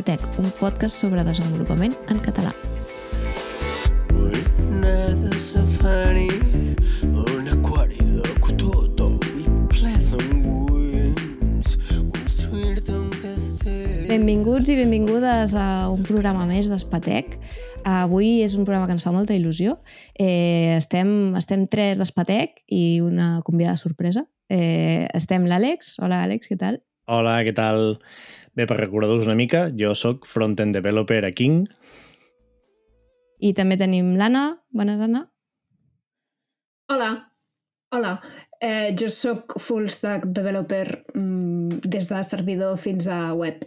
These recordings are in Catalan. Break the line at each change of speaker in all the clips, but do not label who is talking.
Espatec, un podcast sobre desenvolupament en català.
Nada safari, un aquari de cotó i ple d'engulls. Construir-te un castell...
Benvinguts i benvingudes a un programa més d'Espatec. Avui és un programa que ens fa molta il·lusió. Eh, estem, estem tres d'Espatec i una convidada sorpresa. Eh, estem l'Àlex. Hola, Àlex, què tal?
Hola, què tal? Bé, per recordar-vos una mica, jo sóc front-end developer a King.
I també tenim l'Anna. Bones, Anna.
Hola, hola. Eh, jo sóc full stack developer mm, des de servidor fins a web.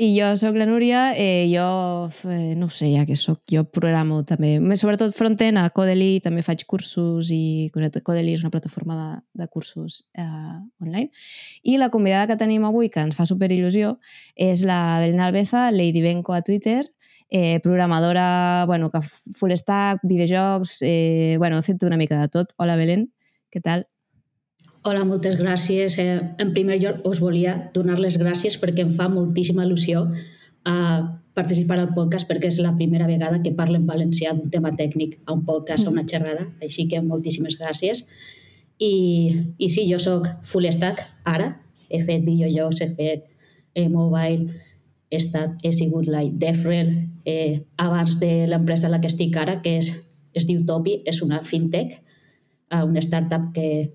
I jo sóc la Núria, eh, jo eh, no sé ja què sóc, jo programo també, sobretot frontend a Codely, també faig cursos i Codely és una plataforma de, de cursos eh, online. I la convidada que tenim avui, que ens fa super il·lusió, és la Belén Albeza, Lady Benco a Twitter, eh, programadora, bueno, que full stack, videojocs, eh, bueno, ha fet una mica de tot. Hola Belén, què tal?
Hola, moltes gràcies. Eh, en primer lloc, us volia donar les gràcies perquè em fa moltíssima il·lusió eh, participar al podcast perquè és la primera vegada que parlo en valencià d'un tema tècnic a un podcast, a una xerrada, així que moltíssimes gràcies. I, i sí, jo sóc full stack ara, he fet videojocs, he fet eh, mobile, he, estat, he sigut like DevRel eh, abans de l'empresa a la que estic ara, que és, es diu Topi, és una fintech, eh, una startup que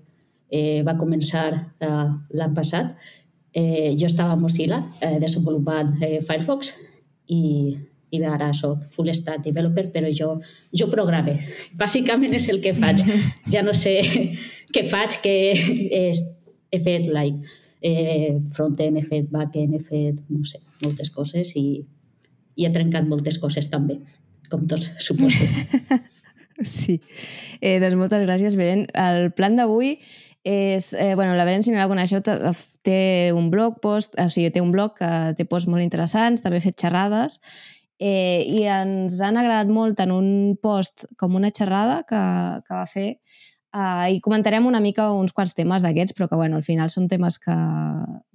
eh, va començar eh, l'any passat. Eh, jo estava a Mozilla eh, desenvolupant eh, Firefox i, i ara soc full stack developer, però jo, jo programe. Bàsicament és el que faig. Ja no sé què faig, que és, he fet like, eh, front-end, he fet back-end, he fet, no sé, moltes coses i, i he trencat moltes coses també, com tots suposo.
Sí. Eh, doncs moltes gràcies, Belén. El plan d'avui és, eh, bueno, la Belén, si no la coneixeu, té un blog post, o sigui, té un blog que té posts molt interessants, també ha fet xerrades, eh, i ens han agradat molt tant un post com una xerrada que, que va fer eh, i comentarem una mica uns quants temes d'aquests, però que, bueno, al final són temes que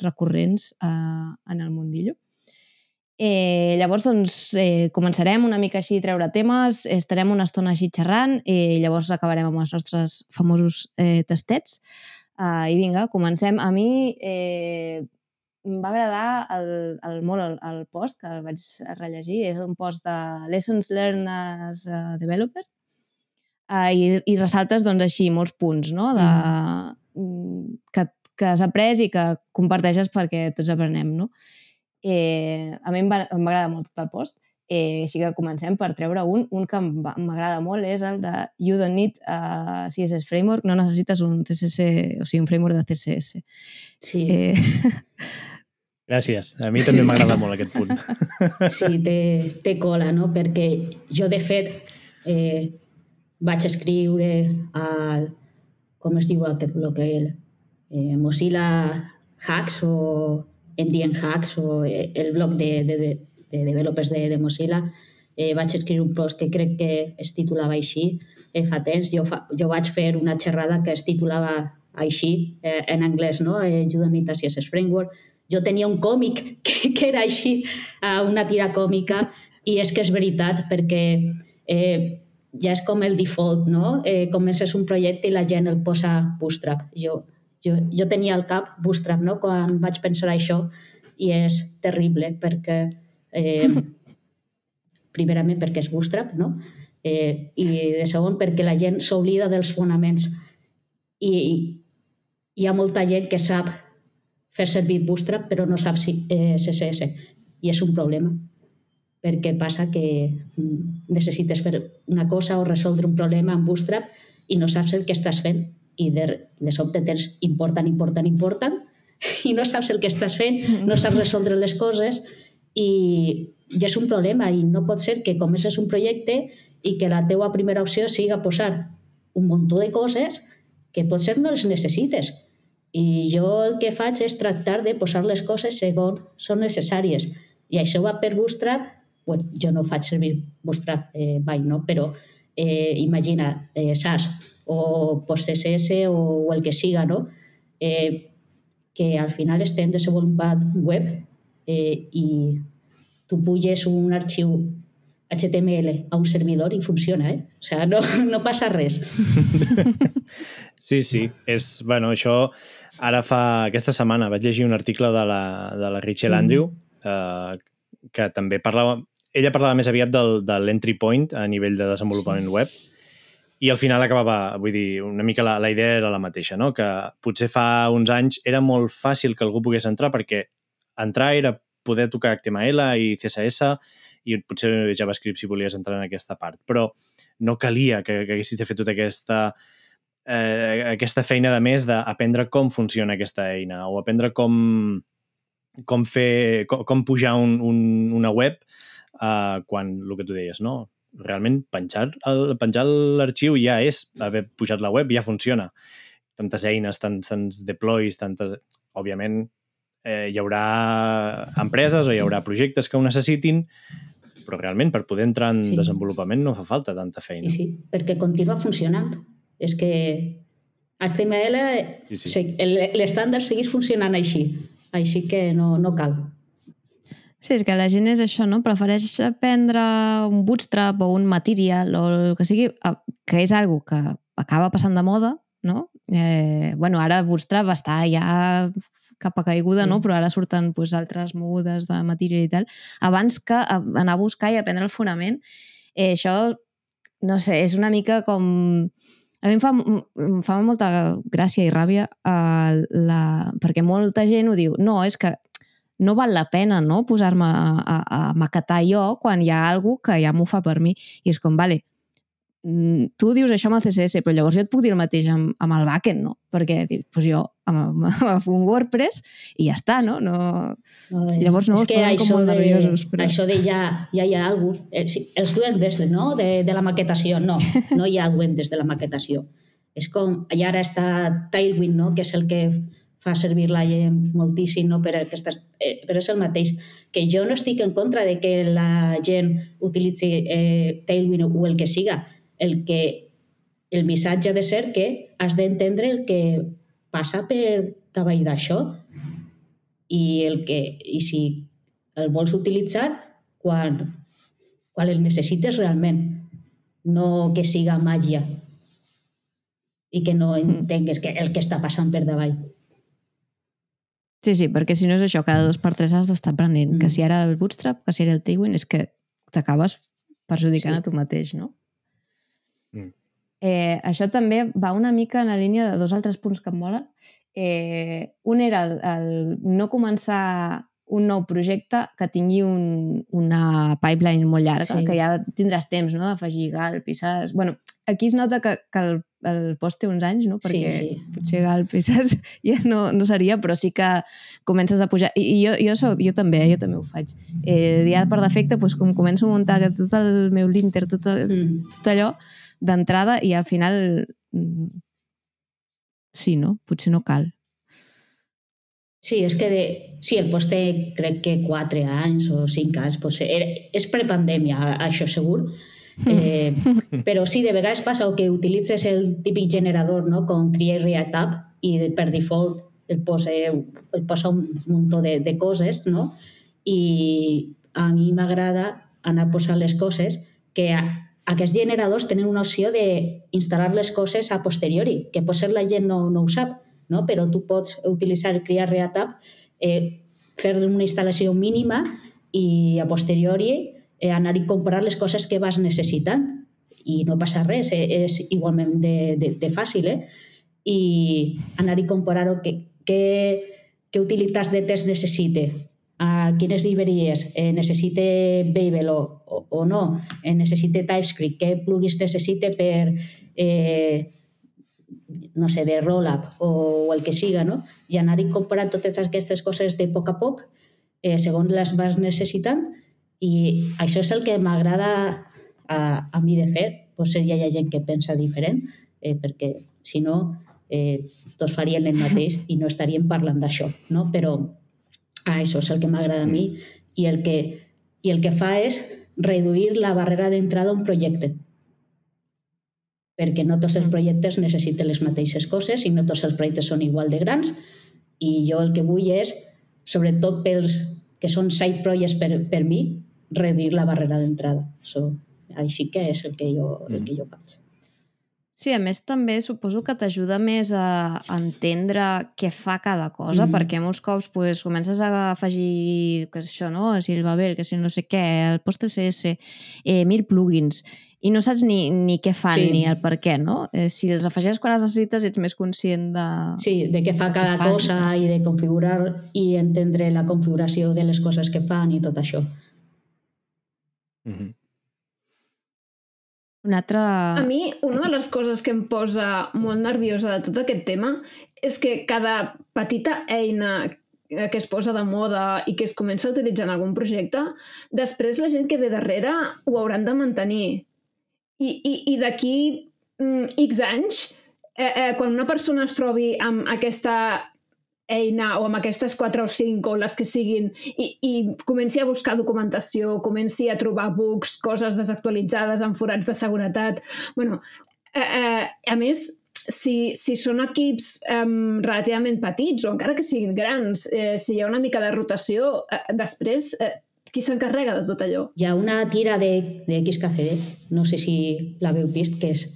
recurrents eh, en el mundillo. Eh, llavors, doncs, eh, començarem una mica així a treure temes, estarem una estona així xerrant i llavors acabarem amb els nostres famosos eh, tastets. Uh, I vinga, comencem. A mi eh, em va agradar el, el, molt el, el post, que el vaig rellegir. És un post de Lessons Learned as a Developer. Uh, i, I ressaltes, doncs, així, molts punts, no?, de, mm. que, que has après i que comparteixes perquè tots aprenem, no? Eh, a mi em agradar molt tot el post, eh, així que comencem per treure un. Un que m'agrada molt és el de You don't need a CSS framework, no necessites un CSS, o sigui, un framework de CSS.
Sí.
Eh,
Gràcies. A mi també m'agrada molt aquest punt.
Sí, té, té cola, no? Perquè jo, de fet, eh, vaig escriure al... Com es diu aquest bloc? El, eh, Mozilla Hacks o MDN Hacks o eh, el blog de, de, de, de developers de, de Mozilla. Eh, vaig escriure un post que crec que es titulava així eh, fa temps. Jo, fa, jo vaig fer una xerrada que es titulava així, eh, en anglès, no? Eh, you don't need a CSS framework. Jo tenia un còmic que, que era així, eh, una tira còmica, i és que és veritat, perquè eh, ja és com el default, no? Eh, comences un projecte i la gent el posa bootstrap. Jo, jo, jo tenia al cap bootstrap, no?, quan vaig pensar això, i és terrible, perquè, eh, primerament perquè és bootstrap, no?, eh, i de segon perquè la gent s'oblida dels fonaments. I, I hi ha molta gent que sap fer servir bootstrap però no sap si, eh, CSS, i és un problema perquè passa que mm, necessites fer una cosa o resoldre un problema amb Bootstrap i no saps el que estàs fent i de, de sobte tens important, important, important i no saps el que estàs fent, no saps resoldre les coses i ja és un problema i no pot ser que comences un projecte i que la teua primera opció siga posar un munt de coses que potser no les necessites. I jo el que faig és tractar de posar les coses segons són necessàries. I això va per Bootstrap, bueno, jo no faig servir Bootstrap eh, mai, no? però eh, imagina, eh, SAS, o post CSS o, o el que siga, no? Eh, que al final estem desenvolupat web eh, i tu puges un arxiu HTML a un servidor i funciona, eh? O sigui, no, no passa res.
Sí, sí. És, bueno, això ara fa... Aquesta setmana vaig llegir un article de la, de la Rachel
Mm.
Andrew eh, que també parlava... Ella parlava més aviat del, de l'entry point a nivell de desenvolupament web i al final acabava, vull dir, una mica la, la idea era la mateixa, no? que potser fa uns anys era molt fàcil que algú pogués entrar perquè entrar era poder tocar HTML i CSS i potser JavaScript si volies entrar en aquesta part, però no calia que, que haguessis de fer tota aquesta eh, aquesta feina de més d'aprendre com funciona aquesta eina o aprendre com, com fer, com, com pujar un, un, una web eh, quan, el que tu deies, no? Realment penjar el- penjar l'arxiu ja és haver pujat la web, ja funciona. Tantes eines, tants, tants deploys, tantes... Òbviament, eh, hi haurà empreses o hi haurà projectes que ho necessitin, però realment per poder entrar en
Sí.
desenvolupament no fa falta tanta feina.
I sí, perquè continua funcionant. És que HTML,
Sí, sí.
l'estàndard segueix funcionant així. Així que no, no cal.
Sí, és que la gent és això, no? Prefereix aprendre un bootstrap o un material o el que sigui, que és algo que acaba passant de moda, no? Eh, bueno, ara el bootstrap està ja cap a caiguda, no? Però ara surten pues, altres mogudes de material i tal. Abans que anar a buscar i aprendre el fonament, eh, això, no sé, és una mica com... A mi em fa, em fa molta gràcia i ràbia eh, la... perquè molta gent ho diu, no, és que no val la pena no, posar-me a, a, a maquetar jo quan hi ha algú que ja m'ho fa per mi. I és com, vale, mm, tu dius això amb el CSS, però llavors jo et puc dir el mateix amb, amb el backend, no? Perquè dir, pues jo amb, amb un WordPress i ja està, no? no...
Ai,
Llavors, no,
és que
posen com
això
molt
de,
nerviosos, però-
Això de ja, ja hi ha cosa... Eh, els duendes de, no? de, de la maquetació, no, no hi ha duendes de la maquetació. És com, i ara està Tailwind, no? que és el que fa servir la gent moltíssim, no? per aquestes, eh, però és el mateix. Que jo no estic en contra de que la gent utilitzi eh, Tailwind o el que siga. El que el missatge ha de ser que has d'entendre el que passa per davall d'això i, el que, i si el vols utilitzar quan, quan el necessites realment, no que siga màgia i que no entengues que el que està passant per davall.
Sí, sí, perquè si no és això, cada dos per tres has d'estar aprenent. Mm. Que si ara el Bootstrap, que si era el Tailwind, és que t'acabes perjudicant
Sí.
a tu mateix, no?
Mm.
Eh, això també va una mica en la línia de dos altres punts que em molen. Eh, un era el, el no començar un nou projecte que tingui un, una pipeline molt llarga,
Sí.
que ja tindràs temps no? d'afegir Galp i saps... Bueno, aquí es nota que, que el, el post té uns anys, no?
Sí,
perquè
sí.
potser Galp ja no, no seria, però sí que comences a pujar. I, i jo, jo, soc, jo també, eh, jo també ho faig. Eh, ja per defecte, doncs, com començo a muntar tot el meu linter, tot, el,
Mm.
tot allò, d'entrada, i al final mm, sí, no? Potser no cal.
Sí, és que de, sí, el post té crec que 4 anys o 5 anys, potser. Era, és prepandèmia, això segur. Eh, però sí, de vegades passa que utilitzes el típic generador, no? com Create React App, i per default el posa, el posa un muntó de, de coses, no? I a mi m'agrada anar posant les coses que a, aquests generadors tenen una opció d'instal·lar les coses a posteriori, que potser la gent no, no ho sap, no? però tu pots utilitzar Create React App, eh, fer una instal·lació mínima i a posteriori anar i comprar les coses que vas necessitant. I no passa res, eh, és igualment de, de, de fàcil, eh? I anar i comparar-ho, què, què, què utilitats de test necessite, a quines llibreries, eh, necessite Babel o, o, no, eh, necessite TypeScript, què plugins necessite per, eh, no sé, de Rollup o, o el que siga, no? I anar i comparant totes aquestes coses de poc a poc, eh, segons les vas necessitant, i això és el que m'agrada a, a mi de fer. Potser hi ha gent que pensa diferent, eh, perquè si no, eh, tots farien el mateix i no estaríem parlant d'això, no? Però ah, això és el que m'agrada a mi i el que, i el que fa és reduir la barrera d'entrada a un projecte perquè no tots els projectes necessiten les mateixes coses i no tots els projectes són igual de grans i jo el que vull és, sobretot pels que són side projects per, per mi, reduir la barrera d'entrada. So, així que és el que jo, el que jo faig.
Sí, a més també suposo que t'ajuda més a entendre què fa cada cosa,
Mhm.
perquè molts cops pues, comences a afegir que és això, no? si el Babel, que si no sé què, el post CSS, eh, mil plugins, i no saps ni, ni què fan
Sí.
ni el per què, no? Eh, si els afegeixes quan els necessites ets més conscient de...
Sí, de què fa
de què
cada
fan.
cosa i de configurar i entendre la configuració de les coses que fan i tot això.
Mhm.
Un altre...
A mi, una de les coses que em posa molt nerviosa de tot aquest tema és que cada petita eina que es posa de moda i que es comença a utilitzar en algun projecte, després la gent que ve darrere ho hauran de mantenir. I, i, i d'aquí mm, X anys, eh, eh, quan una persona es trobi amb aquesta eina o amb aquestes 4 o 5 o les que siguin i, i comenci a buscar documentació, comenci a trobar bugs, coses desactualitzades amb forats de seguretat... bueno, eh, eh, a més, si, si són equips eh, relativament petits o encara que siguin grans, eh, si hi ha una mica de rotació, eh, després eh, qui s'encarrega de tot allò?
Hi ha una tira de, de XKCD, no sé si l'haveu vist, que és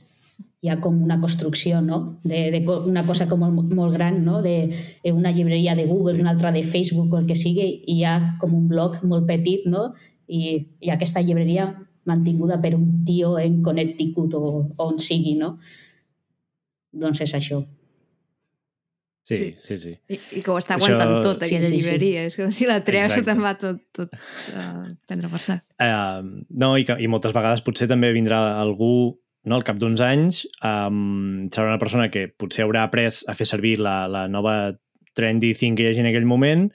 hi ha com una construcció, no? De, de una cosa com molt, molt gran, no? De eh, una llibreria de Google, una altra de Facebook o el que sigui, i hi ha com un bloc molt petit, no? I, i aquesta llibreria mantinguda per un tio en Connecticut o on sigui, no? Doncs és això.
Sí,
Sí.
sí, sí.
I, I que ho està
Això-
aguantant tot,
sí,
aquella
sí, sí.
llibreria. És com si la treus te'n va tot, tot uh, prendre per sac.
Uh, no, i, que, i moltes vegades potser també vindrà algú no, al cap d'uns anys um, serà una persona que potser haurà après a fer servir la, la nova trendy thing que hi hagi en aquell moment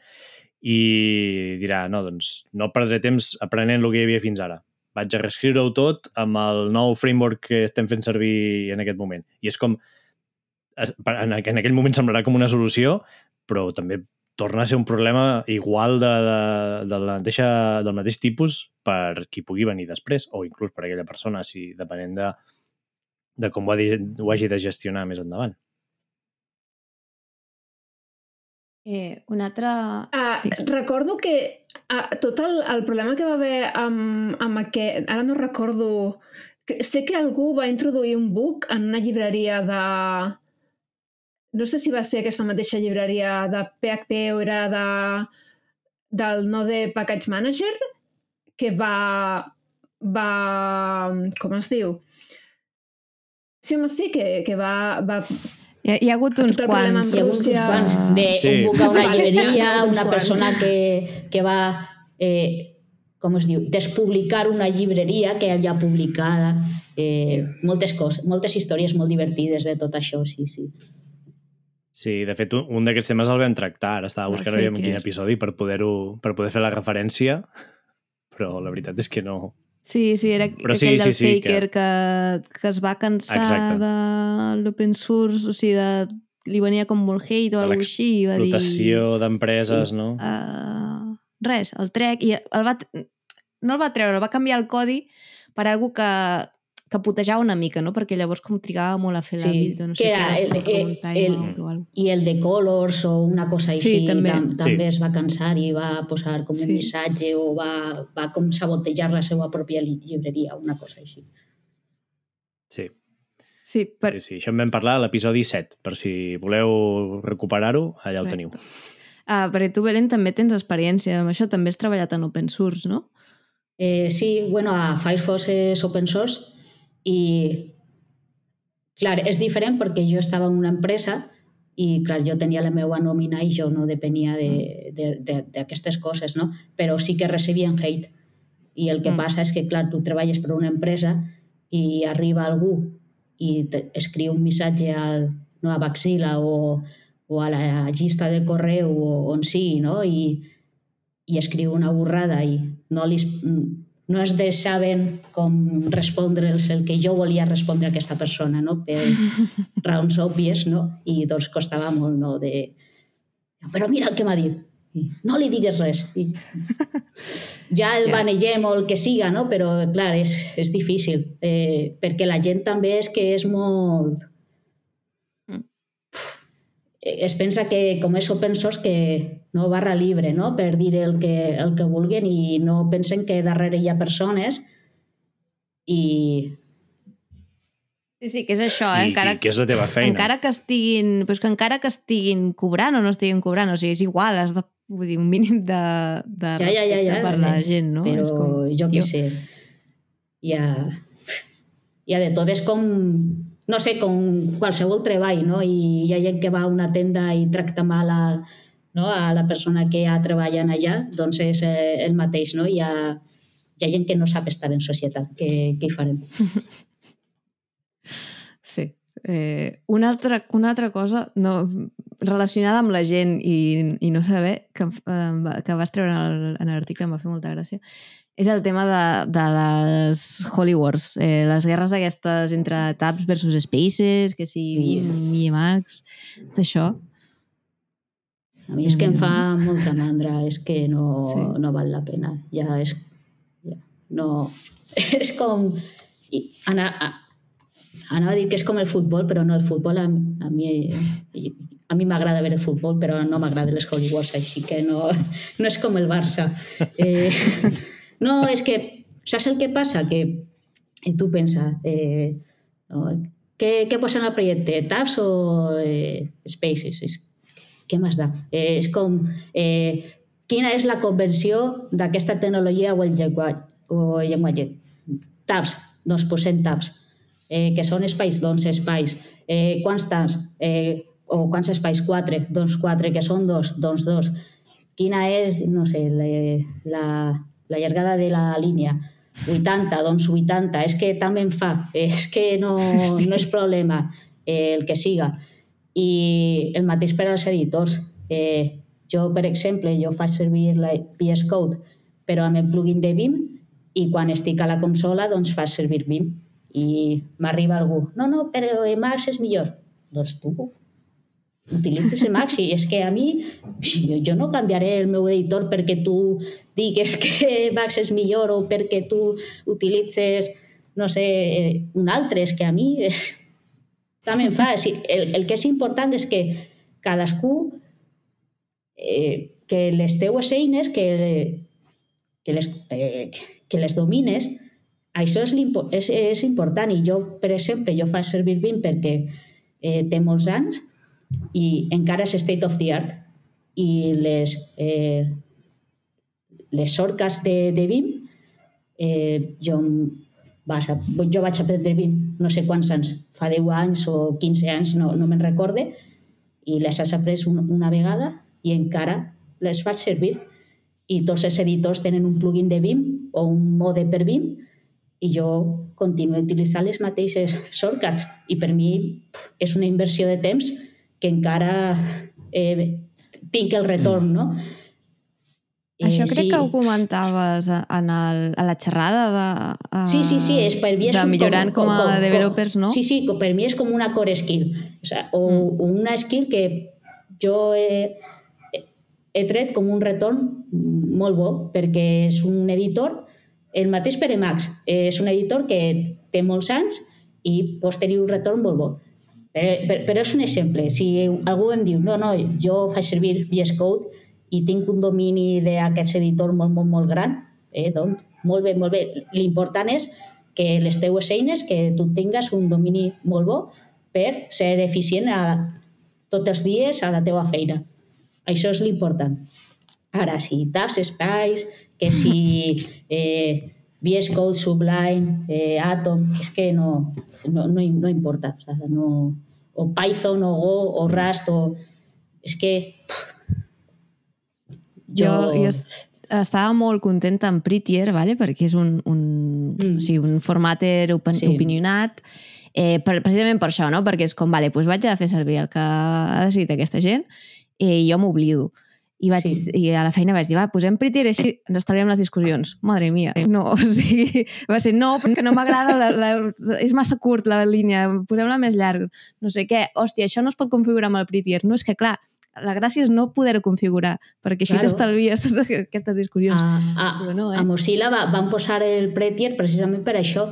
i dirà, no, doncs no perdré temps aprenent el que hi havia fins ara. Vaig a reescriure-ho tot amb el nou framework que estem fent servir en aquest moment. I és com... en aquell moment semblarà com una solució, però també torna a ser un problema igual de, de, de la mateixa, del mateix tipus per qui pugui venir després, o inclús per aquella persona, si depenent de, de com ho, ha ho hagi de gestionar més endavant.
Eh, un altre...
Uh,
Digues.
recordo que uh, tot el, el problema que va haver amb, amb aquest... Ara no recordo... que- Sé que algú va introduir un bug en una llibreria de... No sé si va ser aquesta mateixa llibreria de PHP o era de, del Node Package Manager, que va... va com es diu? Sí, home, sí, que, que va, va
Hi ha, hi ha hagut uns
Tot
quants...
Hi ha hagut uns quants de
Sí.
un buc a una llibreria, una persona que, que va, eh, com es diu, despublicar una llibreria que havia publicada, eh, moltes coses, moltes històries molt divertides de tot això, sí, sí.
Sí, de fet, un, un d'aquests temes el vam tractar. Ara estava buscant aviam quin episodi per poder-ho per poder fer la referència, però la veritat és que no.
Sí, sí, era
Però sí,
aquell del
sí, sí,
Faker que... Que, es va cansar
Exacte.
de l'open source, o sigui, de... li venia com molt hate o alguna així, i va dir...
L'explotació d'empreses, no?
Uh, res, el trec, i el va, no el va treure, el va canviar el codi per algo que, que putejava una mica, no? Perquè llavors com trigava molt a fer la
Sí,
build, o no
que
sé
era
què,
el- el- el-
cosa.
I el de Colors o una cosa així
Sí, també.
tam, també
Sí.
es va cansar i va posar com
Sí.
un missatge o va, va com sabotejar la seva pròpia li- llibreria, una cosa així.
Sí,
Sí, per...
sí, sí. Això en vam parlar a l'episodi 7. Per si voleu recuperar-ho, allà ho
Correcte.
teniu.
Ah, perquè tu, Belén, també tens experiència amb això, també has treballat en open source, no?
Eh, sí, bueno, a Firefox és open source i, clar, és diferent perquè jo estava en una empresa i, clar, jo tenia la meva nòmina i jo no depenia d'aquestes de, de, d'aquestes coses, no? Però sí que recibien hate. I el que
Mm.
mm. passa és que, clar, tu treballes per una empresa i arriba algú i escriu un missatge al, no, a Baxila o, o a la llista de correu o on sigui, no? I, i escriu una borrada i no, li, no es deixaven com respondre'ls el que jo volia respondre a aquesta persona, no? per raons òbvies, no? i doncs costava molt no? de... Però mira el que m'ha dit. No li digues res. I, ja el
Ja.
banegem o el que siga, no? però clar, és, és difícil, eh, perquè la gent també és que és molt...
Mm.
es pensa que com és open source que no barra libre, no? per dir el que, el que vulguin i no pensen que darrere hi ha persones i
Sí, sí, que és això, eh?
I,
Encara,
i que és la teva feina.
encara que estiguin... Però és que encara que estiguin cobrant o no estiguin cobrant, o sigui, és igual, has de vull dir, un mínim de, de
Ja, ja, ja, ja,
per la
eh,
gent, no?
però
és com,
jo què sé hi ha, hi ha de tot és com no sé, com qualsevol treball no? i hi ha gent que va a una tenda i tracta mal a, no? a la persona que ha treballant allà doncs és eh, el mateix no? hi, ha, hi ha gent que no sap estar en societat què, què hi farem?
Sí. Eh, una, altra, una altra cosa no, relacionada amb la gent i, i no saber, que, va- que vas treure en l'article, em va fer molta gràcia, és el tema de, de les Holy Wars, eh, les guerres aquestes entre Tabs versus Spaces, que si
Sí.
Mi i Max, tot això.
A mi és que em fa molta mandra, és que no,
Sí.
no val la pena. Ja és... Ja, no... És com... I anar, a, anava a dir que és com el futbol, però no el futbol a, a mi a mi m'agrada veure el futbol, però no m'agrada les Holy Wars, així que no, no és com el Barça. Eh, no, és que saps el que passa? Que eh, tu pensa, eh, no, què, què posa en el projecte? Tabs o eh, Spaces? És, què més da? Eh, és com... Eh, quina és la conversió d'aquesta tecnologia o el llenguatge? O el llenguatge? Tabs, doncs posem tabs. Eh, que són espais, doncs espais. Eh, quants tabs? Eh, o quants espais? Quatre, doncs quatre. Que són dos, doncs dos. Quina és, no sé, le, la, la llargada de la línia? 80, doncs 80. És que també em fa. És que no,
Sí.
no és problema eh, el que siga. I el mateix per als editors. Eh, jo, per exemple, jo faig servir la VS Code, però amb el plugin de Vim, i quan estic a la consola, doncs faig servir Vim. I m'arriba algú, no, no, però Emacs és millor. Doncs tu utilitzes Emacs i és que a mi, jo, jo no canviaré el meu editor perquè tu digues que Emacs és millor o perquè tu utilitzes, no sé, eh, un altre. És que a mi és, també em fa. El, el que és important és que cadascú eh, que les teues eines que, que, les, eh, que les domines això és, és, és important i jo, per exemple, jo faig servir Vim perquè eh, té molts anys i encara és state of the art i les, eh, les orques de, de Vim eh, jo, vas a, jo vaig aprendre Vim no sé quants anys, fa 10 anys o 15 anys, no, no me'n recorde i les has après un, una vegada i encara les faig servir. I tots els editors tenen un plugin de Vim o un mode per Vim i jo continuo utilitzant les mateixes shortcuts i per mi pf, és una inversió de temps que encara eh, tinc el retorn, no?
Això crec
sí.
que ho comentaves a- en el, a la xerrada de... A,
Sí, sí, sí, és per mi és
de millorant com, a developers, no?
Sí, sí, com- per mi és com una core skill. O, sea, o,
Mm.
una skill que jo he, he tret com un retorn molt bo, perquè és un editor, el mateix per Emacs, és un editor que té molts anys i pots tenir un retorn molt bo. Però, però, però és un exemple. Si algú em diu, no, no, jo faig servir VS Code i tinc un domini d'aquest editor molt, molt, molt gran, eh, doncs, molt bé, molt bé. L'important és que les teues eines, que tu tingues un domini molt bo per ser eficient a, tots els dies a la teva feina. Això és l'important. Ara, si tabs espais, que si eh, VS Code, Sublime, eh, Atom, és que no, no, no, no importa. O, sea, no, o Python, o Go, o Rust, o... És que...
Jo, jo est- estava molt contenta amb Prettier, vale? perquè és un, un,
Mm.
o sigui, un formater open,
Sí.
sí. opinionat, eh, per, precisament per això, no? perquè és com, vale, doncs vaig a fer servir el que ha decidit aquesta gent i jo m'oblido. I, vaig,
Sí.
I a la feina vaig dir, va, posem Prettier i així ens estalviem les discussions. Madre mia. No, o sigui, va ser, no, perquè no m'agrada, la, la, és massa curt la línia, posem-la més llarg. No sé què, hòstia, això no es pot configurar amb el Prettier. No, és que clar, la gràcia és no poder-ho configurar, perquè així
Claro.
t'estalvies aquestes discussions.
A, a,
Però no, eh?
a Mozilla va, van posar el Prettier precisament per això,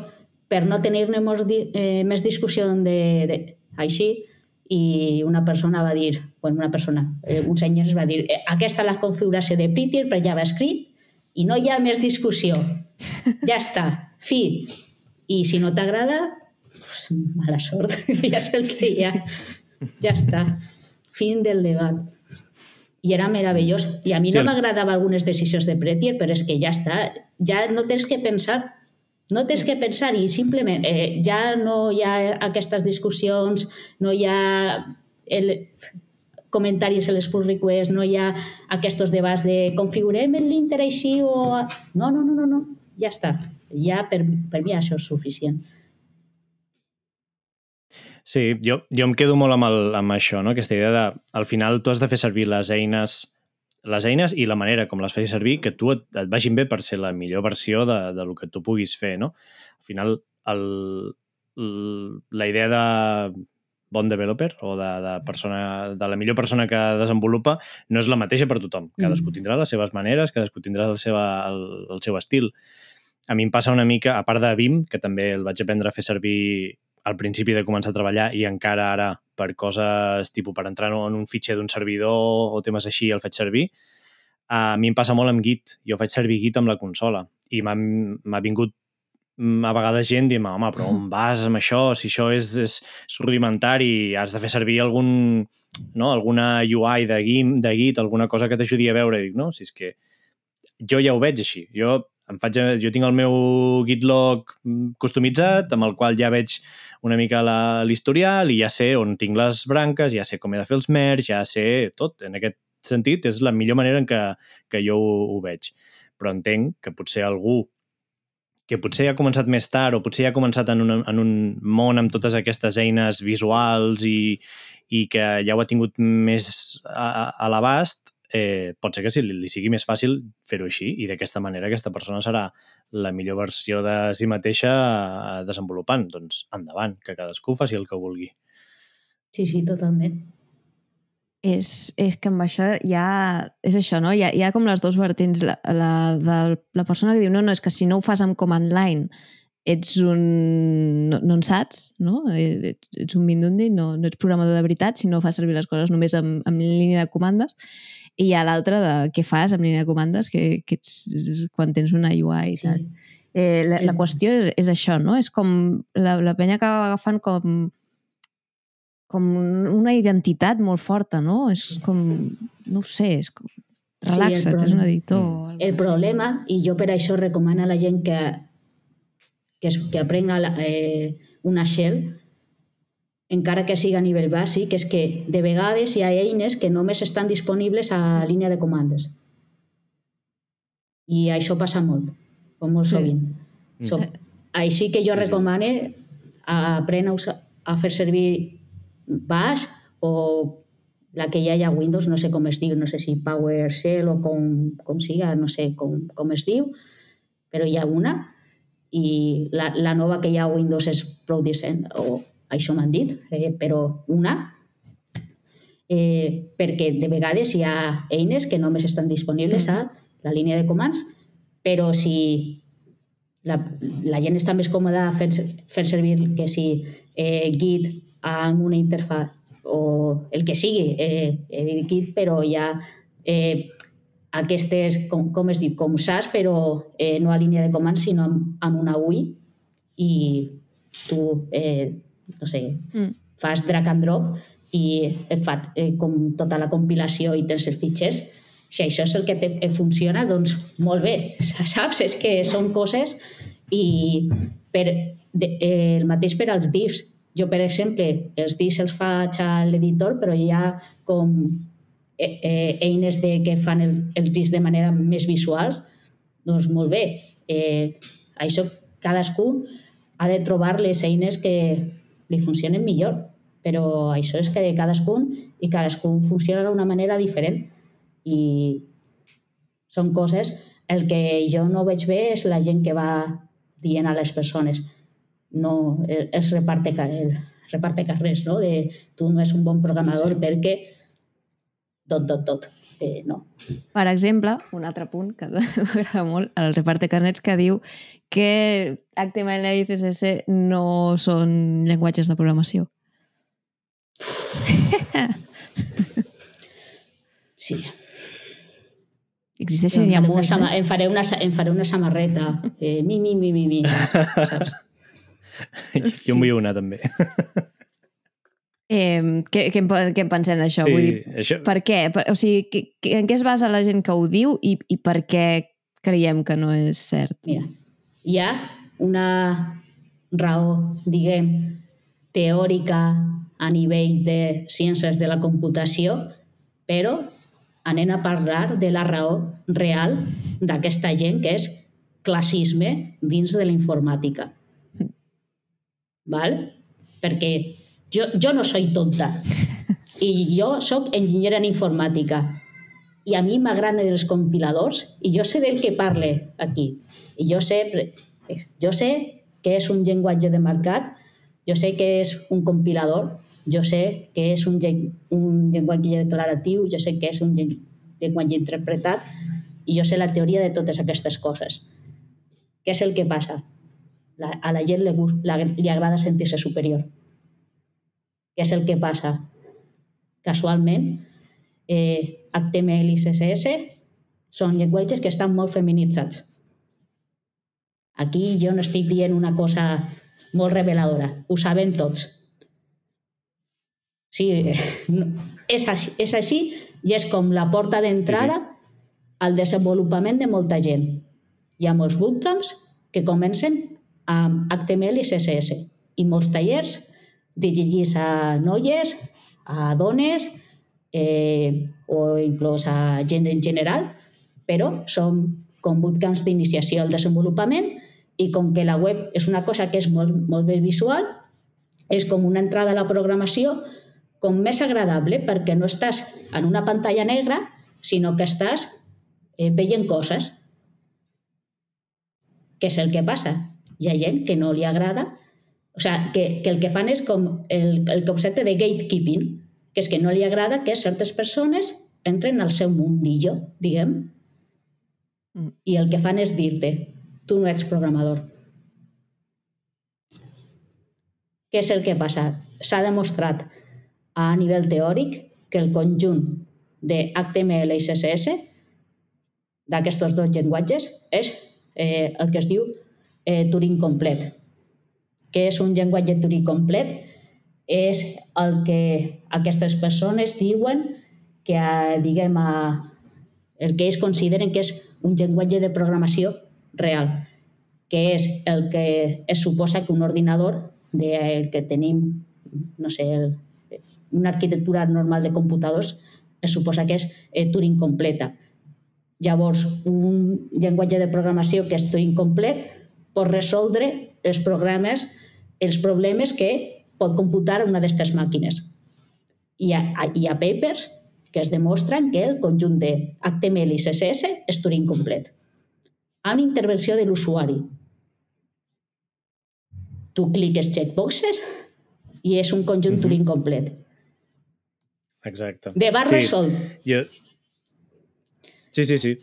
per no tenir-ne eh, més discussió de, de, així i una persona va dir, bueno, una persona, eh, un senyor va dir, "Eh, aquesta és la configuració de Prettier per JavaScript i no hi ha més discussió. Ja està, fi. I si no t'agrada, pues, mala sort, ja que hi ha. Ja està. Fin del debat. I era meravellós. I a mi
Sí,
no m'agradava algunes decisions de Prettier, però és que ja està. Ja no tens que pensar no tens que pensar i simplement eh, ja no hi ha aquestes discussions, no hi ha el, comentaris a les pull requests, no hi ha aquests debats de configurem el linter així o... No, no, no, no, no. ja està. Ja per, per mi això és suficient.
Sí, jo, jo em quedo molt amb, el, amb això, no? aquesta idea de, al final tu has de fer servir les eines les eines i la manera com les fas servir que tu et, et vagin bé per ser la millor versió de, de lo que tu puguis fer, no? Al final, el, el, la idea de bon developer o de, de, persona, de la millor persona que desenvolupa no és la mateixa per tothom. Cadascú
Mm.
tindrà les seves maneres, cadascú tindrà el, seva, el, el seu estil. A mi em passa una mica, a part de Vim, que també el vaig aprendre a fer servir al principi de començar a treballar i encara ara per coses tipus per entrar en un fitxer d'un servidor o temes així el faig servir. A mi em passa molt amb Git. Jo faig servir Git amb la consola i m'ha vingut a vegades gent dient home, però on vas amb això? Si això és, és, és rudimentari, has de fer servir algun, no, alguna UI de Git, de Git, alguna cosa que t'ajudi a veure. I dic, no, si és que jo ja ho veig així. Jo, em faig, jo tinc el meu GitLog mm, customitzat, amb el qual ja veig una mica l'historial i ja sé on tinc les branques, ja sé com he de fer els merge, ja sé tot. En aquest sentit, és la millor manera en què, que jo ho, ho veig. Però entenc que potser algú que potser ha començat més tard o potser ja ha començat en un, en un món amb totes aquestes eines visuals i, i que ja ho ha tingut més a, a, l'abast, eh, pot ser que sí, li, li sigui més fàcil fer-ho així i d'aquesta manera aquesta persona serà la millor versió de si mateixa eh, desenvolupant. Doncs endavant, que cadascú faci el que vulgui.
Sí, sí, totalment.
És, és que amb això ha... És això, no? Hi ha, hi ha com les dues vertents. La, la de la persona que diu no, no, és que si no ho fas amb command line ets un... no, no en saps, no? Eh, Ets, ets un mindundi, no, no ets programador de veritat si no fas servir les coses només amb, amb línia de comandes. I hi ha l'altra de què fas amb línia de comandes, que, que ets quan tens una UI i
Sí.
tal. Eh, la, la qüestió és, és això, no? És com la, la penya acaba agafant com com una identitat molt forta, no? És com, no ho sé, és com, relaxa't, és un
problema-
editor.
Mm.
El problema, i jo per això recomano a la gent que, que, es- que aprenga la, eh, una shell, encara que siga a nivell bàsic, és que de vegades hi ha eines que només estan disponibles a línia de comandes. I això passa molt, com molt
Sí.
sovint.
Mm.
So, així que jo
Sí, sí.
recomane a aprendre a fer servir Bash o la que ja hi ha Windows, no sé com es diu, no sé si PowerShell o com, com siga, no sé com, com es diu, però hi ha una i la, la nova que hi ha a Windows és prou decent, o això m'han dit, eh, però una, eh, perquè de vegades hi ha eines que només estan disponibles a la línia de comands, però si la, la gent està més còmoda fent, fer servir que si eh, Git amb una interfaz o el que sigui, eh, dit Git, però ha eh, aquestes, com, com es diu, com SAS, però eh, no a línia de comands, sinó amb, amb una UI i tu, eh, no sé,
Mm.
fas drag and drop i et fa eh, com tota la compilació i tens els fitxers. Si això és el que te, eh, funciona, doncs molt bé, saps? És que són coses i per, de, eh, el mateix per als diffs. Jo, per exemple, els diffs els faig a l'editor, però hi ha com eh, eh, eines de, que fan el, els diffs de manera més visuals. Doncs molt bé. Eh, això cadascú ha de trobar les eines que li funcionen millor, però això és que cadascun i cadascú funciona d'una manera diferent i són coses el que jo no veig bé és la gent que va dient a les persones no el, els reparte, el reparte carrers, no? de tu no és un bon programador sí. perquè tot, tot, tot. Eh, no.
Per exemple, un altre punt que m'agrada molt, el reparte carnets que diu que HTML i CSS no són llenguatges de programació.
Sí.
Existeixen ja molts, eh?
em, faré una, em faré una samarreta. Eh, mi, mi, mi, mi, mi. Saps?
Jo en vull una, també.
Eh, què, què, en, què en pensem d'això?
Sí,
Vull dir,
això,
per què? Per, o sigui, que, que, en què es basa la gent que ho diu i, i per què creiem que no és cert?
Mira, hi ha una raó, diguem, teòrica a nivell de ciències de la computació, però anem a parlar de la raó real d'aquesta gent, que és classisme dins de la informàtica. Val? Perquè jo, jo no soy tonta i jo sóc enginyera en informàtica i a mi m'agraden els compiladors i jo sé del que parle aquí. I jo sé, jo sé que és un llenguatge de mercat, jo sé que és un compilador, jo sé que és un, un llenguatge declaratiu, jo sé que és un llen- llenguatge interpretat i jo sé la teoria de totes aquestes coses. Què és el que passa? La, a la gent gust- la, li agrada sentir-se superior. Què és el que passa? Casualment, eh, HTML i CSS són llenguatges que estan molt feminitzats. Aquí jo no estic dient una cosa molt reveladora, ho sabem tots. Sí, no, és, així, és així i és com la porta d'entrada al desenvolupament de molta gent. Hi ha molts bootcamps que comencen amb HTML i CSS i molts tallers dirigits a noies, a dones eh, o inclús a gent en general, però són com bootcamps d'iniciació al desenvolupament i com que la web és una cosa que és molt, molt més visual, és com una entrada a la programació com més agradable perquè no estàs en una pantalla negra, sinó que estàs eh, veient coses. Què és el que passa? Hi ha gent que no li agrada, o sigui, que, que el que fan és com el, el concepte de gatekeeping, que és que no li agrada que certes persones entren al seu mundillo, diguem,
Mm.
i el que fan és dir-te, tu no ets programador. Què és el que passa? S'ha demostrat a nivell teòric que el conjunt de HTML i CSS d'aquests dos llenguatges és eh, el que es diu eh, Turing complet. Què és un llenguatge Turing complet? És el que aquestes persones diuen que, eh, diguem, a, el que ells consideren que és un llenguatge de programació real, que és el que es suposa que un ordinador del que tenim, no sé, el, una arquitectura normal de computadors es suposa que és eh, Turing completa. Llavors, un llenguatge de programació que és Turing complet pot resoldre els programes, els problemes que pot computar una d'aquestes màquines. Hi ha, hi ha papers que es demostren que el conjunt de HTML i CSS és Turing complet. Amb intervenció de l'usuari. Tu cliques checkboxes i és un conjunt
Mhm.
Turing complet.
exacte.
De bar
Sí.
resolt.
Jo... Sí, sí, sí.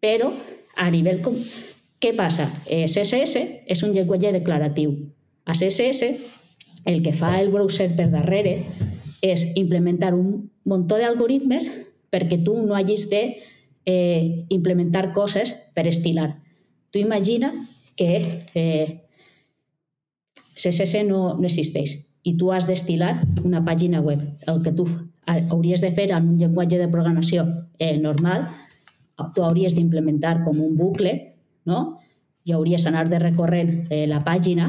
Però a nivell... Com... Què passa? Eh, CSS és un llenguatge declaratiu. A CSS el que fa el browser per darrere és implementar un munt d'algoritmes perquè tu no hagis de eh, implementar coses per estilar. Tu imagina que eh, CSS no, no existeix i tu has d'estilar una pàgina web. El que tu ha- hauries de fer en un llenguatge de programació eh, normal, tu hauries d'implementar com un bucle, no? I hauries d'anar de recorrent eh, la pàgina,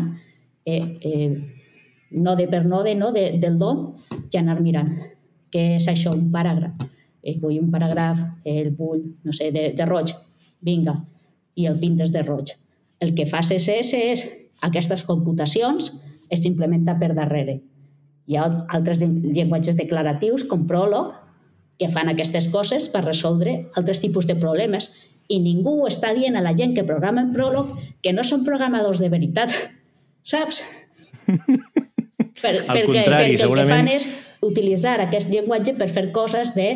eh, eh, node per node, no? de, del DOM, i anar mirant. Què és això? Un paràgraf. Eh, vull un paràgraf, eh, el vull, no sé, de, de roig. Vinga. I el pintes de roig. El que fa CSS és aquestes computacions es implementa per darrere. Hi ha altres llen- llenguatges declaratius com Prolog que fan aquestes coses per resoldre altres tipus de problemes i ningú està dient a la gent que programa en Prolog que no són programadors de veritat. Saps? Per,
Al
perquè,
contrari,
perquè el que
segurament-
fan és utilitzar aquest llenguatge per fer coses de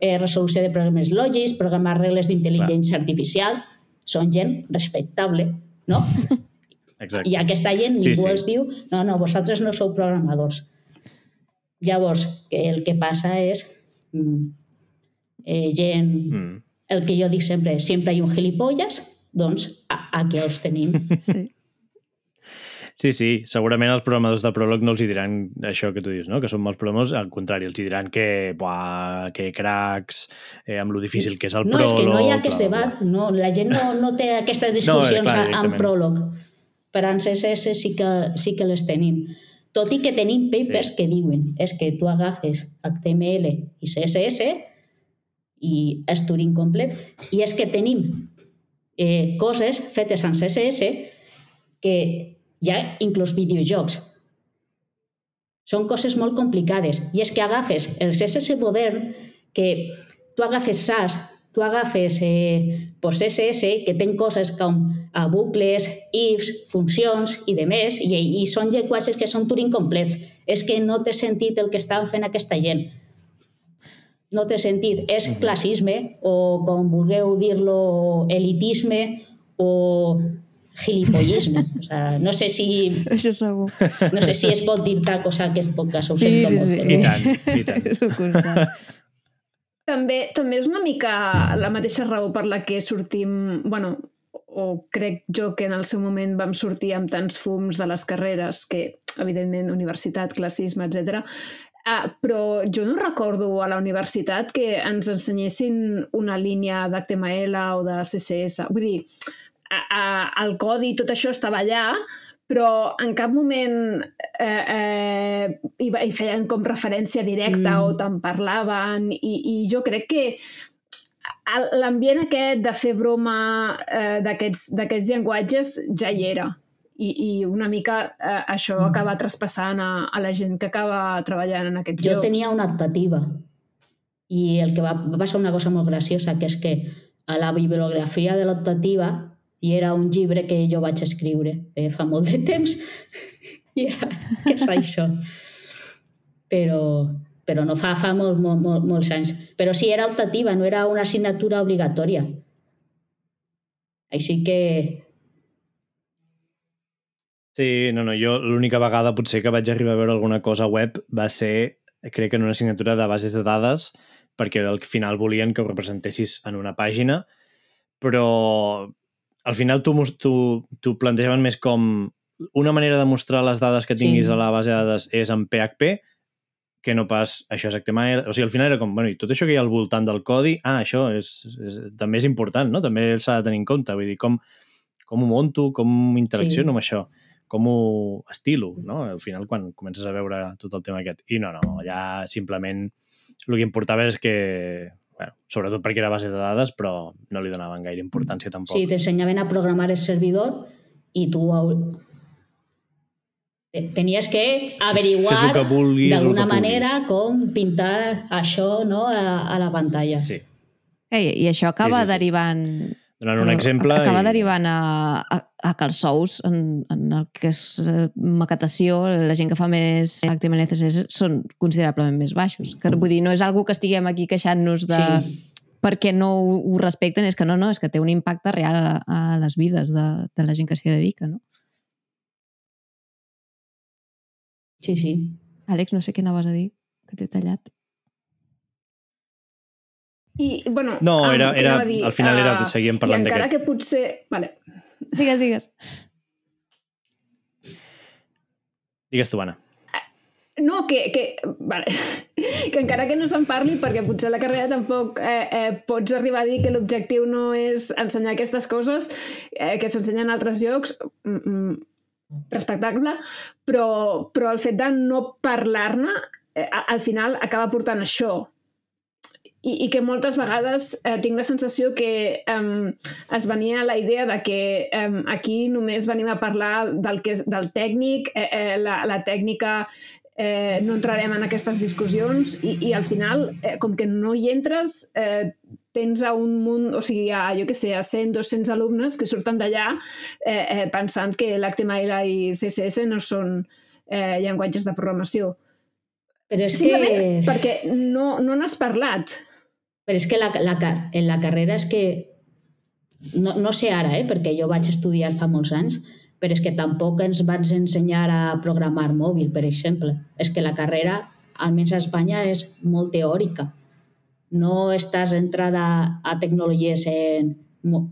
eh, resolució de problemes lògics, programar regles d'intel·ligència artificial. Són gent respectable, no?
Exacte.
I aquesta gent
Sí,
ningú
sí.
els diu no, no, vosaltres no sou programadors. Llavors, el que passa és mm, eh, gent...
Mm.
El que jo dic sempre, sempre hi ha un gilipolles, doncs a- aquí els tenim.
Sí.
Sí, sí, segurament els programadors de Prolog no els hi diran això que tu dius, no? que són mals programadors, al contrari, els hi diran que, buah, que cracs, eh, amb lo difícil que és el
No,
Prolog...
és que no hi ha aquest
bla,
debat.
bla.
No, la gent no, no té aquestes discussions no, en
directament.
pròleg. Per en CSS sí que, sí que les tenim. Tot i que tenim papers
sí.
que diuen és que tu agafes HTML i CSS i és Turing complet i és que tenim eh, coses fetes en CSS que hi ha inclús videojocs. Són coses molt complicades. I és que agafes el CSS modern, que tu agafes SAS, tu agafes eh, pues CSS, que ten coses com a bucles, ifs, funcions i de més, i, i són llenguatges que són Turing complets. És que no té sentit el que estan fent aquesta gent. No té sentit. És classisme, o com vulgueu dir-lo, elitisme, o gilipollisme. O sea, no sé si
Això segur.
no sé si es pot dir tal cosa en aquest podcast,
Sí,
sento
sí,
molt,
sí.
però-
I tant, i tant.
També, també és una mica la mateixa raó per la que sortim, bueno, o crec jo que en el seu moment vam sortir amb tants fums de les carreres, que evidentment universitat, classisme, etc. Ah, però jo no recordo a la universitat que ens ensenyessin una línia d'HTML o de CSS. Vull dir, a, a, el codi, tot això estava allà, però en cap moment eh, eh, hi, hi feien com referència directa
Mm.
o te'n parlaven i, i jo crec que l'ambient aquest de fer broma eh, d'aquests d'aquests llenguatges ja hi era i, i una mica eh, això
Mm.
acaba traspassant a, a la gent que acaba treballant en aquests
Jo
llocs.
tenia una optativa i el que va, va passar una cosa molt graciosa, que és que a la bibliografia de l'optativa hi era un llibre que jo vaig escriure eh, fa molt de temps i era, què és això? Però, però no fa, fa molt, molt, molt, molts anys. Però sí, era optativa, no era una assignatura obligatòria. Així que
Sí, no, no, jo l'única vegada potser que vaig arribar a veure alguna cosa web va ser, crec que en una assignatura de bases de dades, perquè al final volien que ho representessis en una pàgina, però al final tu, tu, tu plantejaven més com una manera de mostrar les dades que tinguis
Sí.
a la base de dades és en PHP, que no pas això és HTML. O sigui, al final era com, bueno, i tot això que hi ha al voltant del codi, ah, això és, és, també és important, no? També s'ha de tenir en compte. Vull dir, com, com ho monto, com interacciono
Sí.
amb això, com ho estilo, no? Al final, quan comences a veure tot el tema aquest. I no, no, allà simplement el que importava és que, bueno, sobretot perquè era base de dades, però no li donaven gaire importància tampoc.
Sí, t'ensenyaven a programar el servidor i tu tenies que averiguar
vulguis,
d'alguna manera
puguis.
com pintar això no, a, a la pantalla.
Sí.
Eh, I això acaba
Sí, sí, sí.
derivant...
Donant un exemple...
Acaba
i...
derivant a, a, a que els sous, en, en el que és eh, maquetació, la gent que fa més HTML CSS són considerablement més baixos. Que, vull dir, no és algo que estiguem aquí queixant-nos de...
Sí.
perquè no ho, ho respecten, és que no, no, és que té un impacte real a, a les vides de, de la gent que s'hi dedica, no?
Sí, sí.
Àlex, no sé què anaves a dir, que t'he tallat.
I, bueno,
No, era, era,
a dir?
al final era,
Ah,
seguíem
I
parlant
encara
d'aquest.
que potser... Vale.
Digues, digues.
Digues tu, Anna.
No, que, que, vale. que encara que no se'n parli, perquè potser a la carrera tampoc eh, eh, pots arribar a dir que l'objectiu no és ensenyar aquestes coses eh, que s'ensenyen en altres llocs, mm, mm, respectable, però, però el fet de no parlar-ne eh, a- al final acaba portant això. I, i que moltes vegades eh, tinc la sensació que eh, es venia la idea de que eh, aquí només venim a parlar del, que és, del tècnic, eh, eh, la, la tècnica eh, no entrarem en aquestes discussions i, i al final, eh, com que no hi entres, eh, tens a un munt, o sigui, a, jo que sé, a 100, 200 alumnes que surten d'allà eh, eh, pensant que l'HTML i CSS no són eh, llenguatges de programació.
Però és
Simplement
que...
perquè no, no n'has parlat.
Però és que la, la, en la carrera és que... No, no sé ara, eh, perquè jo vaig estudiar fa molts anys, però és que tampoc ens van ensenyar a programar mòbil, per exemple. És que la carrera almenys a Espanya, és molt teòrica. No estàs entrada a tecnologies en,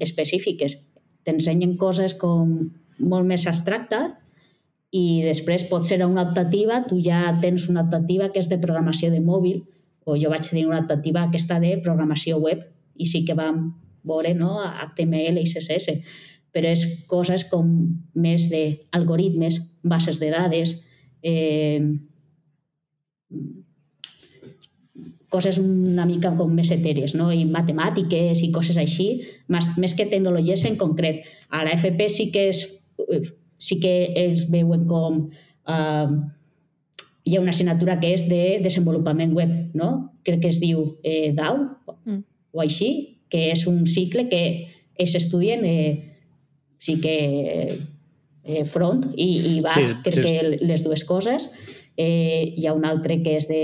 específiques. T'ensenyen coses com molt més abstractes i després pot ser una optativa, tu ja tens una optativa que és de programació de mòbil o jo vaig tenir una optativa aquesta de programació web i sí que vam veure no, HTML i CSS, però és coses com més d'algoritmes, bases de dades, eh, coses una mica com més etèries, no? i matemàtiques i coses així, més, més que tecnologies en concret. A la FP sí que és, sí que es veuen com eh, hi ha una assignatura que és de desenvolupament web, no? crec que es diu eh, DAO
Mm.
o així, que és un cicle que es estudien eh, sí que eh, front i, i va,
Sí,
crec
sí.
que les dues coses. Eh, hi ha un altre que és de...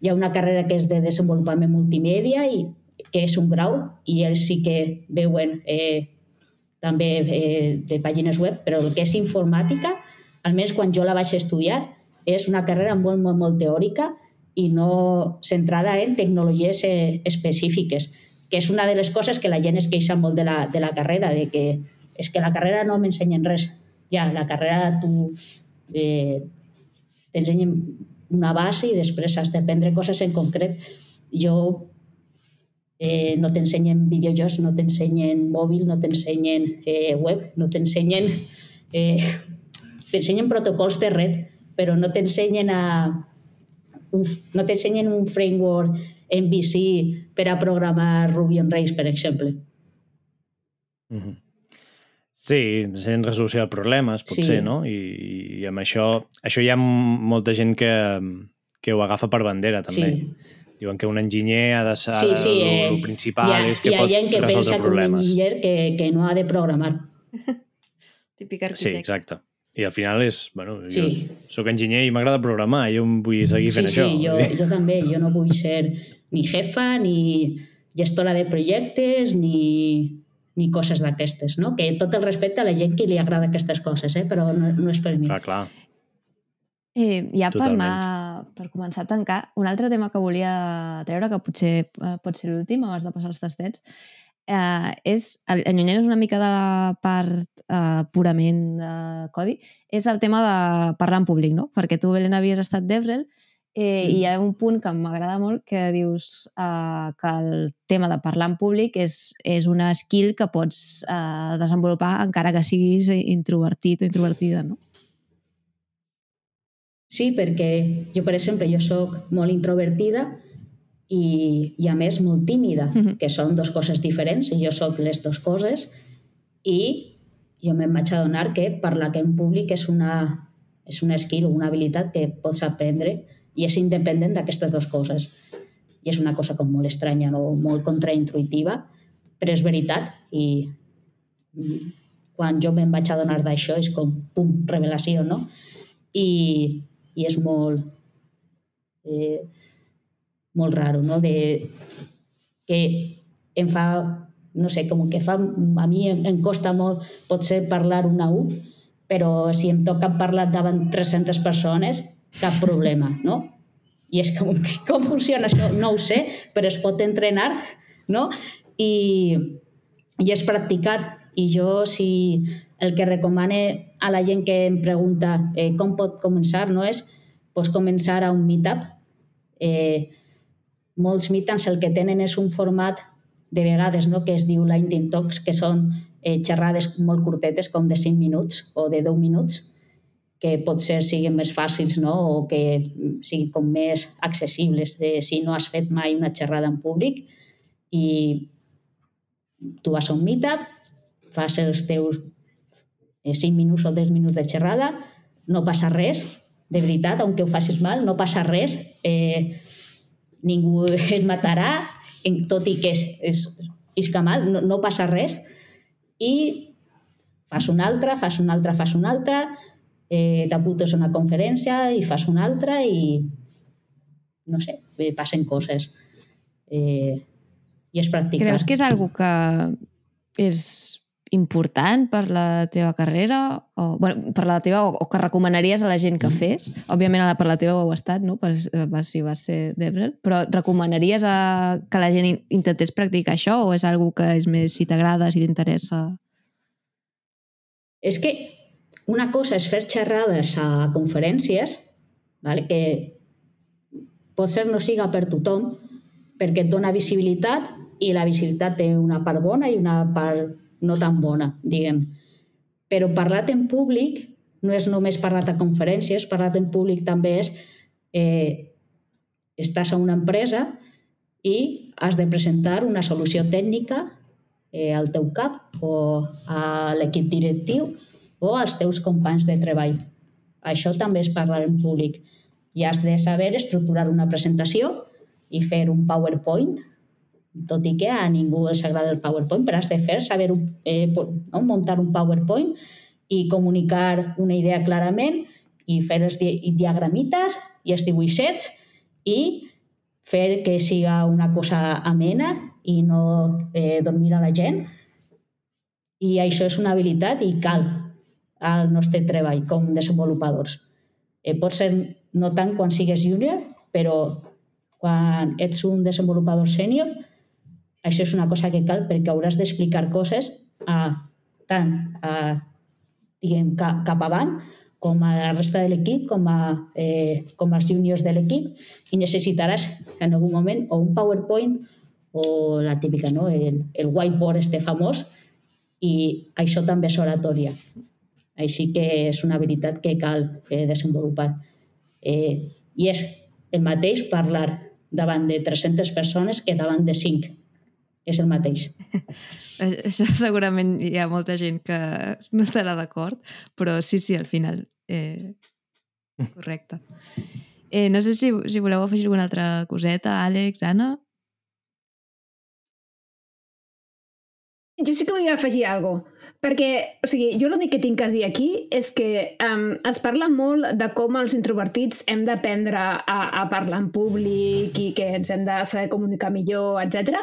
Hi ha una carrera que és de desenvolupament multimèdia i que és un grau i ells sí que veuen eh, també eh, de pàgines web, però el que és informàtica, almenys quan jo la vaig estudiar, és una carrera molt, molt, molt teòrica i no centrada en tecnologies eh, específiques, que és una de les coses que la gent es queixa molt de la, de la carrera, de que és que la carrera no m'ensenyen res. Ja, la carrera tu eh, t'ensenyen una base i després has d'aprendre coses en concret. Jo eh, no t'ensenyen videojocs, no t'ensenyen mòbil, no t'ensenyen eh, web, no t'ensenyen... Eh, t'ensenyen protocols de red, però no t'ensenyen a un, no t'ensenyen un framework MVC per a programar Ruby on Rails, per exemple.
Mhm. Sí, sent resolució de problemes, potser,
Sí.
no? I, I amb això... Això hi ha molta gent que, que ho agafa per bandera, també.
Sí.
Diuen que un enginyer ha de ser...
Sí, sí,
el,
eh,
el principal
ha,
és que
hi ha
pot
gent que
resoldre
pensa que un
problemes.
enginyer que, que no ha de programar.
Típic
Sí,
arquitecte.
exacte. I al final és... Bueno, jo
Sí.
sóc enginyer i m'agrada programar, jo em vull seguir
Sí,
fent
sí,
això.
jo, jo també. Jo no vull ser ni jefa, ni gestora de projectes, ni, ni coses d'aquestes, no? Que tot el respecte a la gent que li agrada aquestes coses, eh? però no, no és per mi.
Clar, clar.
Eh, ja per, anar, per començar a tancar, un altre tema que volia treure, que potser eh, pot ser l'últim abans de passar als tastets, eh, és, allunyant una mica de la part eh, purament de codi, és el tema de parlar en públic, no? Perquè tu, Belén, havies estat d'Evrel eh, i hi ha un punt que m'agrada molt que dius eh, que el tema de parlar en públic és, és una skill que pots eh, desenvolupar encara que siguis introvertit o introvertida, no?
Sí, perquè jo, per exemple, jo sóc molt introvertida i, i a més molt tímida,
Mhm.
que són dues coses diferents. Jo sóc les dues coses i jo me'n vaig adonar que parlar en públic és una, és una skill o una habilitat que pots aprendre i és independent d'aquestes dues coses. I és una cosa com molt estranya, no? molt contraintuitiva, però és veritat i mm, quan jo me'n vaig adonar d'això és com, pum, revelació, no? I, i és molt eh, molt raro, no? De, que em fa, no sé, com que fa, a mi em, costa molt potser parlar una U, però si em toca parlar davant 300 persones, cap problema, no? I és com, com funciona això? No ho sé, però es pot entrenar, no? I, i és practicar. I jo, si el que recomane a la gent que em pregunta eh, com pot començar, no és pots començar a un meetup. Eh, molts meetups el que tenen és un format de vegades no, que es diu Lightning Talks, que són eh, xerrades molt curtetes, com de 5 minuts o de 10 minuts, que potser siguin més fàcils no? o que siguin com més accessibles eh, si no has fet mai una xerrada en públic i tu vas a un meetup, fas els teus eh, 5 minuts o 10 minuts de xerrada, no passa res, de veritat, aunque ho facis mal, no passa res, eh, ningú et matarà, tot i que és, és, isca mal, no, no passa res, i fas una altra, fas una altra, fas una altra, eh, t'apuntes a una conferència i fas una altra i no sé, eh, passen coses. Eh, I és practicar.
Creus que és algo que és important per la teva carrera? O, bueno, per la teva, o, o que recomanaries a la gent que fes? Òbviament per la teva ho ha estat, no? Per, per si vas ser Debrel, però recomanaries a, que la gent in- intentés practicar això o és algo que és més si t'agrada, si t'interessa?
És que una cosa és fer xerrades a conferències, vale? que potser no siga per tothom, perquè et dona visibilitat i la visibilitat té una part bona i una part no tan bona, diguem. Però parlat en públic no és només parlat a conferències, parlat en públic també és eh, estàs a una empresa i has de presentar una solució tècnica eh, al teu cap o a l'equip directiu o als teus companys de treball. Això també és parlar en públic. I has de saber estructurar una presentació i fer un PowerPoint, tot i que a ningú els agrada el PowerPoint, però has de fer, saber eh, no? muntar un PowerPoint i comunicar una idea clarament i fer els di diagramites i els dibuixets i fer que siga una cosa amena i no eh, dormir a la gent. I això és una habilitat i cal al nostre treball com desenvolupadors. Eh, pot ser no tant quan sigues júnior, però quan ets un desenvolupador sènior, això és una cosa que cal perquè hauràs d'explicar coses a, tant a, diguem, cap, cap avant com a la resta de l'equip, com, a, eh, com als juniors de l'equip i necessitaràs en algun moment o un PowerPoint o la típica, no? el, el whiteboard este famós i això també és oratòria. Així que és una habilitat que cal eh, desenvolupar. Eh, I és el mateix parlar davant de 300 persones que davant de 5. És el mateix.
Això segurament hi ha molta gent que no estarà d'acord, però sí, sí, al final. Eh, correcte. Eh, no sé si, si voleu afegir alguna altra coseta, Àlex, Anna?
Jo sí que vull afegir alguna cosa, perquè, o sigui, jo l'únic que tinc a dir aquí és que um, es parla molt de com els introvertits hem d'aprendre a, a parlar en públic i que ens hem de saber comunicar millor, etc.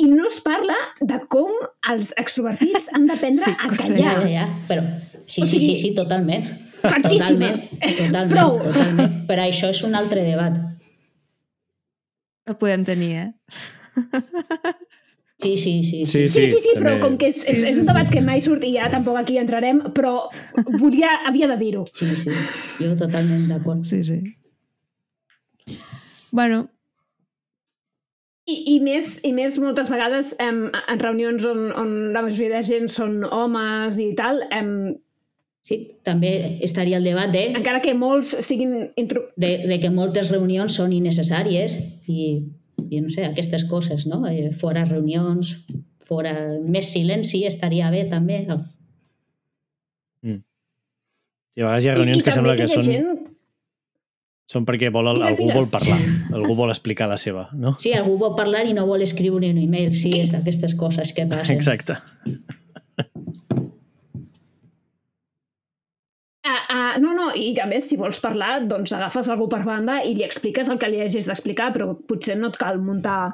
I no es parla de com els extrovertits han d'aprendre
Sí,
a callar.
ja, ja, però sí,
O
sí, sí,
sigui,
sí, totalment.
Factíssima.
Totalment, totalment,
Prou.
totalment. Però això és un altre debat.
El podem tenir, eh?
Sí, sí, sí.
Sí,
Sí, sí, sí, però
també.
com que és, és,
Sí, sí,
és un
sí.
debat que mai surt i ja tampoc aquí entrarem, però volia, havia de dir-ho.
Sí, sí, jo totalment d'acord.
Sí, sí. Bueno,
I, i, més, I més moltes vegades em, en reunions on, on la majoria de gent són homes i tal, em,
Sí, també estaria el debat de,
encara que molts siguin... Intro...
de, de que moltes reunions són innecessàries i, i no sé, aquestes coses, no? Eh, fora reunions, fora més silenci estaria bé també.
I a vegades hi ha reunions
I, i
que sembla que
ha
són,
gent...
són perquè vol,
Digues,
algú
digues.
vol parlar, algú vol explicar la seva, no?
Sí, algú vol parlar i no vol escriure un email. Sí, és d'aquestes coses que passen.
Exacte.
Ah, ah, no, no, i a més, si vols parlar, doncs agafes algú per banda i li expliques el que li hagis d'explicar, però potser no et cal muntar,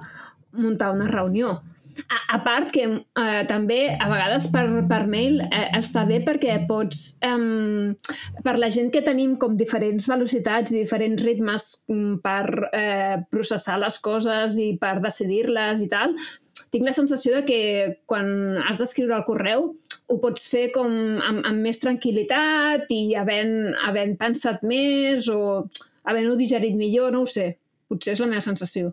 muntar una reunió. A, a part que eh, també a vegades per, per mail eh, està bé perquè pots, eh, per la gent que tenim com diferents velocitats i diferents ritmes mm, per eh, processar les coses i per decidir-les i tal, tinc la sensació de que quan has d'escriure el correu ho pots fer com amb, amb més tranquil·litat i havent, havent pensat més o havent-ho digerit millor, no ho sé. Potser és la meva sensació.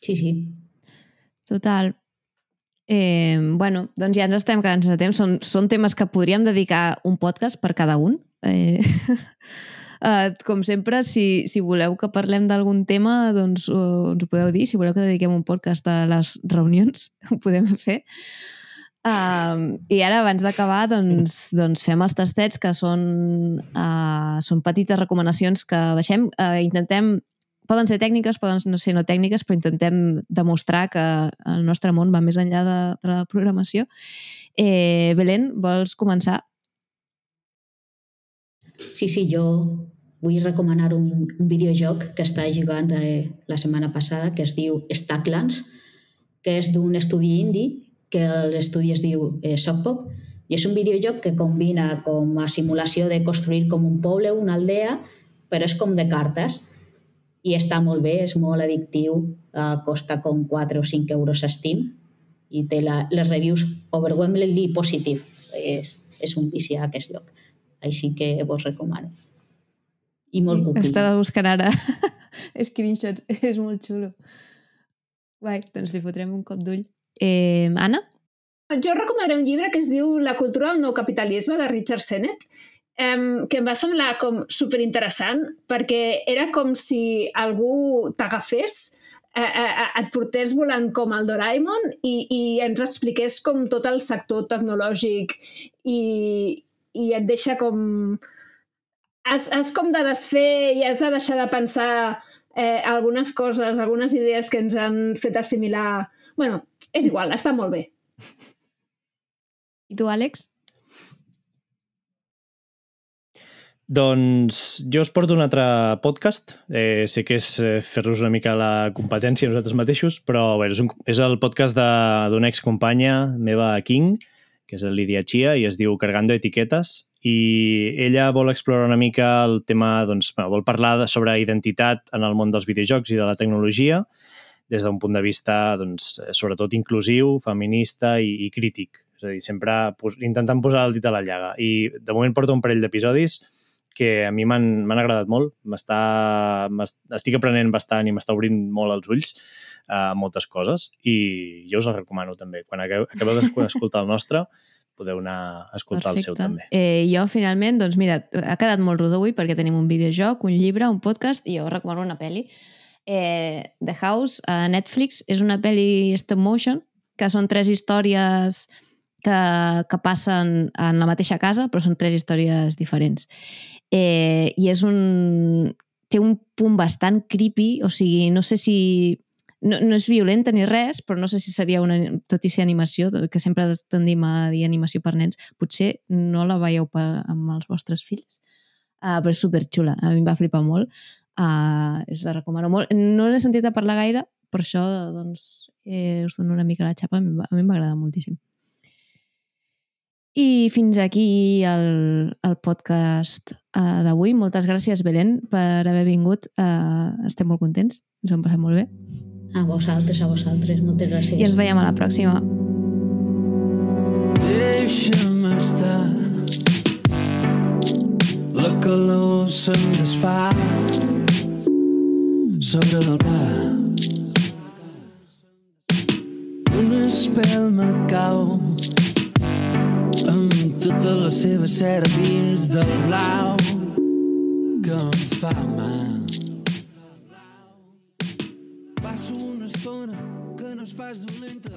Sí, sí.
total. Eh, bueno, doncs ja ens estem quedant sense temps. Són, són temes que podríem dedicar un podcast per cada un. Eh, eh, com sempre, si, si voleu que parlem d'algun tema, doncs uh, ens ho podeu dir. Si voleu que dediquem un podcast a les reunions, ho podem fer. Um, I ara, abans d'acabar, doncs, doncs fem els tastets, que són, uh, són petites recomanacions que deixem. Uh, intentem poden ser tècniques, poden no ser no tècniques, però intentem demostrar que el nostre món va més enllà de, de la programació. Eh, Belén, vols començar?
Sí, sí, jo vull recomanar un, un videojoc que està jugant eh, la setmana passada que es diu Stacklands, que és d'un estudi indie que l'estudi es diu eh, Sockpop, i és un videojoc que combina com a simulació de construir com un poble, una aldea, però és com de cartes. I està molt bé, és molt addictiu, eh, costa com 4 o 5 euros a Steam i té la, les reviews overwhelmingly positive. És, és un vici a aquest lloc. Així que vos recomano. I molt cookie.
Estava buscant ara screenshots. És molt xulo. Guai, doncs li fotrem un cop d'ull. Eh, Anna?
Jo recomanaré un llibre que es diu La cultura del nou capitalisme, de Richard Sennett, um, que em va semblar com superinteressant perquè era com si algú t'agafés eh, eh, et portés volant com el Doraemon i, i ens expliqués com tot el sector tecnològic i, i et deixa com... Has, has com de desfer i has de deixar de pensar eh, algunes coses, algunes idees que ens han fet assimilar... bueno, és igual, està molt bé.
I tu, Àlex?
Doncs jo us porto un altre podcast. Eh, sé que és eh, fer-nos una mica la competència a nosaltres mateixos, però bé, és, un, és el podcast d'una excompanya meva, King, que és el Lídia Chia, i es diu Cargando Etiquetes, i ella vol explorar una mica el tema, doncs, bueno, vol parlar de, sobre identitat en el món dels videojocs i de la tecnologia, des d'un punt de vista, doncs, sobretot inclusiu, feminista i, i crític. És a dir, sempre pos, intentant posar el dit a la llaga. I de moment porto un parell d'episodis que a mi m'han agradat molt. Estic aprenent bastant i m'està obrint molt els ulls a uh, moltes coses i jo us el recomano també. Quan acabeu d'escoltar el nostre, podeu anar a escoltar
Perfecte.
el seu també.
Eh, jo, finalment, doncs mira, ha quedat molt rodó avui perquè tenim un videojoc, un llibre, un podcast i jo recomano una pel·li. Eh, The House, a Netflix, és una pel·li stop motion que són tres històries que, que passen en la mateixa casa, però són tres històries diferents. Eh, I és un... té un punt bastant creepy, o sigui, no sé si... No, no és violenta ni res, però no sé si seria una... Tot i ser animació, que sempre tendim a dir animació per nens, potser no la veieu per, amb els vostres fills. Uh, però és superxula, a mi em va flipar molt. Uh, us la recomano molt. No l'he sentit a parlar gaire, per això doncs, eh, us dono una mica la xapa, a mi, a mi em va agradar moltíssim. I fins aquí el, el podcast uh, d'avui. Moltes gràcies, Belén, per haver vingut. Uh, estem molt contents, ens ho hem passat molt bé.
A vosaltres, a vosaltres. Moltes gràcies.
I ens veiem a la pròxima.
Deixa'm estar La calor se'm desfà sobre del pla Una espelma cau amb tota la seva cera dins del blau que em fa mal. Passo una estona que no és pas dolenta